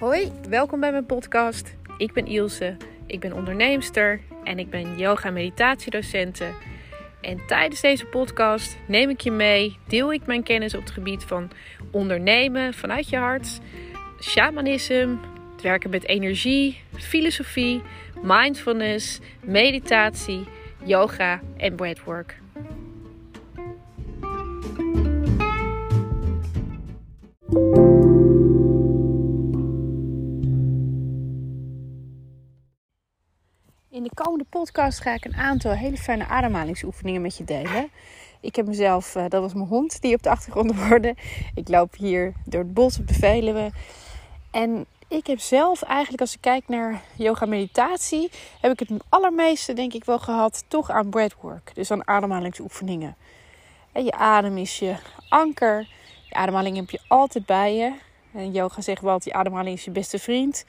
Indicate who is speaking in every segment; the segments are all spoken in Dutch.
Speaker 1: Hoi, welkom bij mijn podcast. Ik ben Ilse, ik ben onderneemster en ik ben yoga meditatiedocente. En tijdens deze podcast neem ik je mee, deel ik mijn kennis op het gebied van ondernemen vanuit je hart, shamanisme, het werken met energie, filosofie, mindfulness, meditatie, yoga en breathwork. Podcast ga ik een aantal hele fijne ademhalingsoefeningen met je delen. Ik heb mezelf, eh, dat was mijn hond die op de achtergrond hoorde. Ik loop hier door het bos op de Veluwe. En ik heb zelf eigenlijk, als ik kijk naar yoga meditatie, heb ik het allermeeste denk ik wel gehad toch aan breathwork. Dus aan ademhalingsoefeningen. En je adem is je anker. Je ademhaling heb je altijd bij je. En yoga zegt wel je ademhaling is je beste vriend.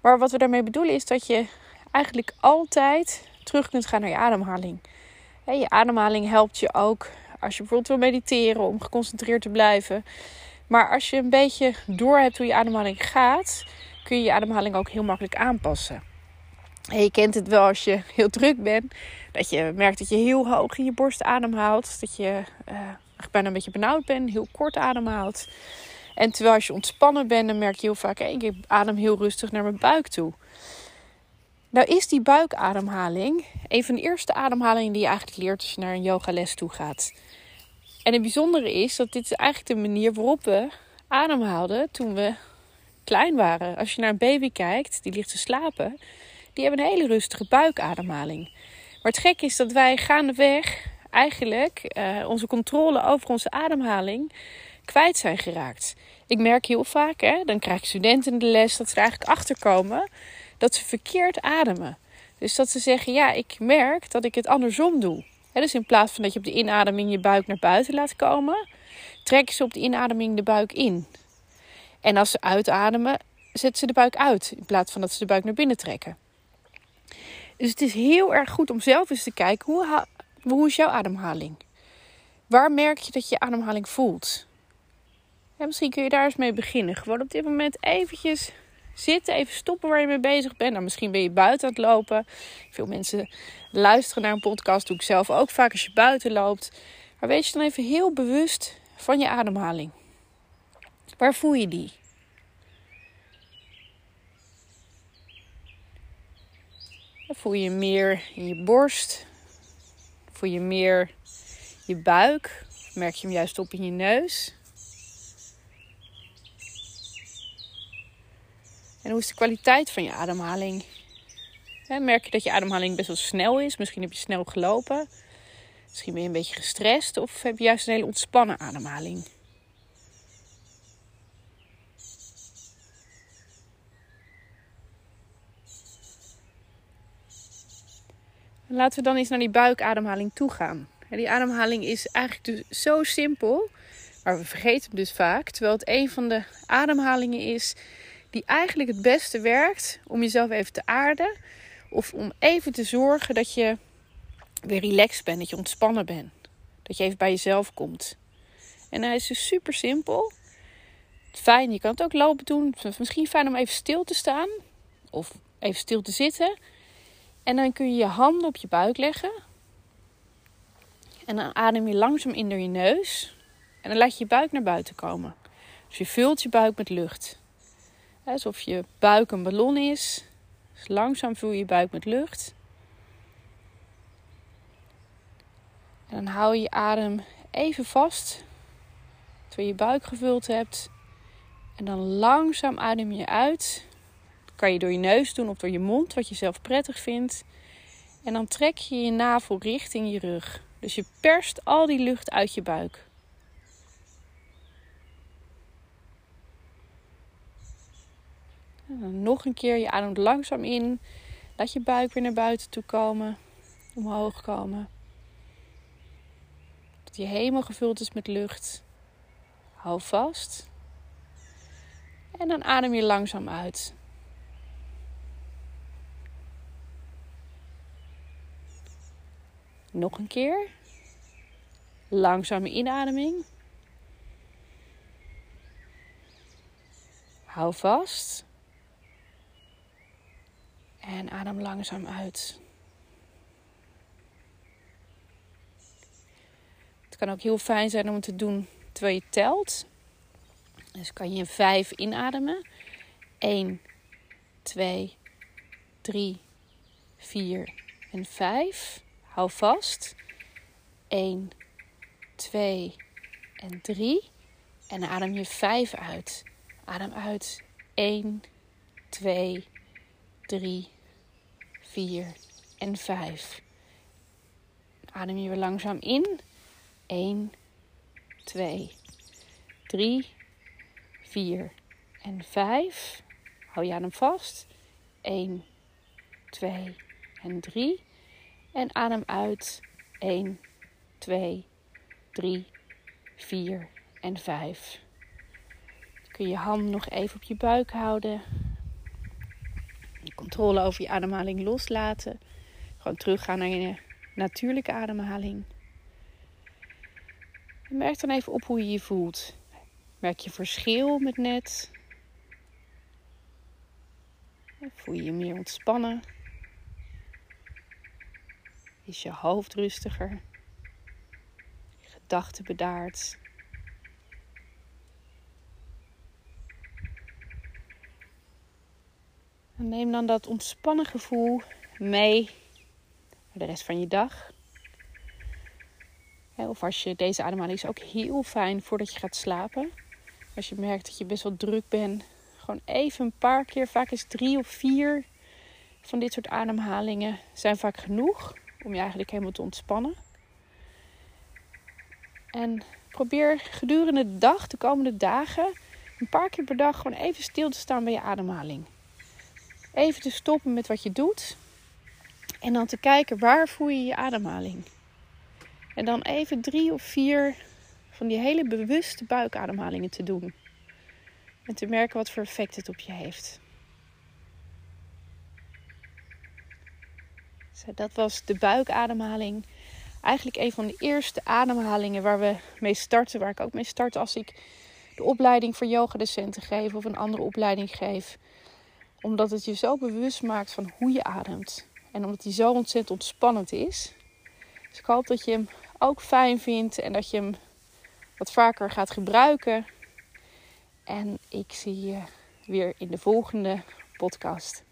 Speaker 1: Maar wat we daarmee bedoelen is dat je eigenlijk altijd terug kunt gaan naar je ademhaling. Je ademhaling helpt je ook als je bijvoorbeeld wil mediteren om geconcentreerd te blijven. Maar als je een beetje door hebt hoe je ademhaling gaat, kun je je ademhaling ook heel makkelijk aanpassen. En je kent het wel als je heel druk bent, dat je merkt dat je heel hoog in je borst ademhaalt, dat je uh, bijna een beetje benauwd bent, heel kort ademhaalt. En terwijl als je ontspannen bent, dan merk je heel vaak, hey, ik adem heel rustig naar mijn buik toe. Nou is die buikademhaling een van de eerste ademhalingen die je eigenlijk leert als je naar een yogales toe gaat. En het bijzondere is dat dit is eigenlijk de manier waarop we ademhaalden toen we klein waren. Als je naar een baby kijkt, die ligt te slapen, die hebben een hele rustige buikademhaling. Maar het gekke is dat wij gaandeweg eigenlijk uh, onze controle over onze ademhaling kwijt zijn geraakt. Ik merk heel vaak, hè, dan krijg ik studenten in de les dat ze er eigenlijk achter komen dat ze verkeerd ademen. Dus dat ze zeggen: Ja, ik merk dat ik het andersom doe. dus in plaats van dat je op de inademing je buik naar buiten laat komen, trekken ze op de inademing de buik in. En als ze uitademen, zetten ze de buik uit in plaats van dat ze de buik naar binnen trekken. Dus het is heel erg goed om zelf eens te kijken hoe, hoe is jouw ademhaling? Waar merk je dat je ademhaling voelt? Ja, misschien kun je daar eens mee beginnen. Gewoon op dit moment eventjes zitten, even stoppen waar je mee bezig bent. Nou, misschien ben je buiten aan het lopen. Veel mensen luisteren naar een podcast, doe ik zelf ook vaak als je buiten loopt. Maar wees je dan even heel bewust van je ademhaling. Waar voel je die? Voel je meer in je borst? Voel je meer je buik? merk je hem juist op in je neus? En hoe is de kwaliteit van je ademhaling? merk je dat je ademhaling best wel snel is? Misschien heb je snel gelopen. Misschien ben je een beetje gestrest. Of heb je juist een hele ontspannen ademhaling? laten we dan eens naar die buikademhaling toe gaan. Die ademhaling is eigenlijk dus zo simpel, maar we vergeten hem dus vaak. Terwijl het een van de ademhalingen is die eigenlijk het beste werkt om jezelf even te aarden. Of om even te zorgen dat je weer relaxed bent, dat je ontspannen bent. Dat je even bij jezelf komt. En hij is dus super simpel. Fijn, je kan het ook lopen doen. Misschien fijn om even stil te staan. Of even stil te zitten. En dan kun je je handen op je buik leggen. En dan adem je langzaam in door je neus. En dan laat je je buik naar buiten komen. Dus je vult je buik met lucht. Alsof je buik een ballon is. Dus langzaam vul je buik met lucht. En dan hou je je adem even vast. Terwijl je buik gevuld hebt. En dan langzaam adem je uit kan je door je neus doen of door je mond, wat je zelf prettig vindt. En dan trek je je navel richting je rug. Dus je perst al die lucht uit je buik. En nog een keer, je ademt langzaam in. Laat je buik weer naar buiten toe komen. Omhoog komen. Dat je helemaal gevuld is met lucht. Hou vast. En dan adem je langzaam uit. Nog een keer. Langzame inademing. Hou vast. En adem langzaam uit. Het kan ook heel fijn zijn om het te doen terwijl je telt. Dus kan je vijf inademen. 1, 2, 3, 4 en 5. Hou vast. 1, 2 en 3. En adem je 5 uit. Adem uit. 1, 2, 3, 4 en 5. Adem je weer langzaam in. 1, 2, 3, 4 en 5. Hou je adem vast. 1, 2 en 3. En adem uit. 1, 2, 3, 4 en 5. kun je je hand nog even op je buik houden. De controle over je ademhaling loslaten. Gewoon teruggaan naar je natuurlijke ademhaling. Merk dan even op hoe je je voelt. Merk je verschil met net? Voel je je meer ontspannen? Is je hoofd rustiger? Je gedachten bedaard? Neem dan dat ontspannen gevoel mee de rest van je dag. Of als je deze ademhaling is ook heel fijn voordat je gaat slapen. Als je merkt dat je best wel druk bent, gewoon even een paar keer, vaak is drie of vier van dit soort ademhalingen zijn vaak genoeg om je eigenlijk helemaal te ontspannen. En probeer gedurende de dag, de komende dagen, een paar keer per dag gewoon even stil te staan bij je ademhaling. Even te stoppen met wat je doet. En dan te kijken waar voel je je ademhaling. En dan even drie of vier van die hele bewuste buikademhalingen te doen. En te merken wat voor effect het op je heeft. dat was de buikademhaling. Eigenlijk een van de eerste ademhalingen waar we mee starten. Waar ik ook mee start als ik de opleiding voor yogadocenten geef of een andere opleiding geef. Omdat het je zo bewust maakt van hoe je ademt. En omdat die zo ontzettend ontspannend is. Dus ik hoop dat je hem ook fijn vindt en dat je hem wat vaker gaat gebruiken. En ik zie je weer in de volgende podcast.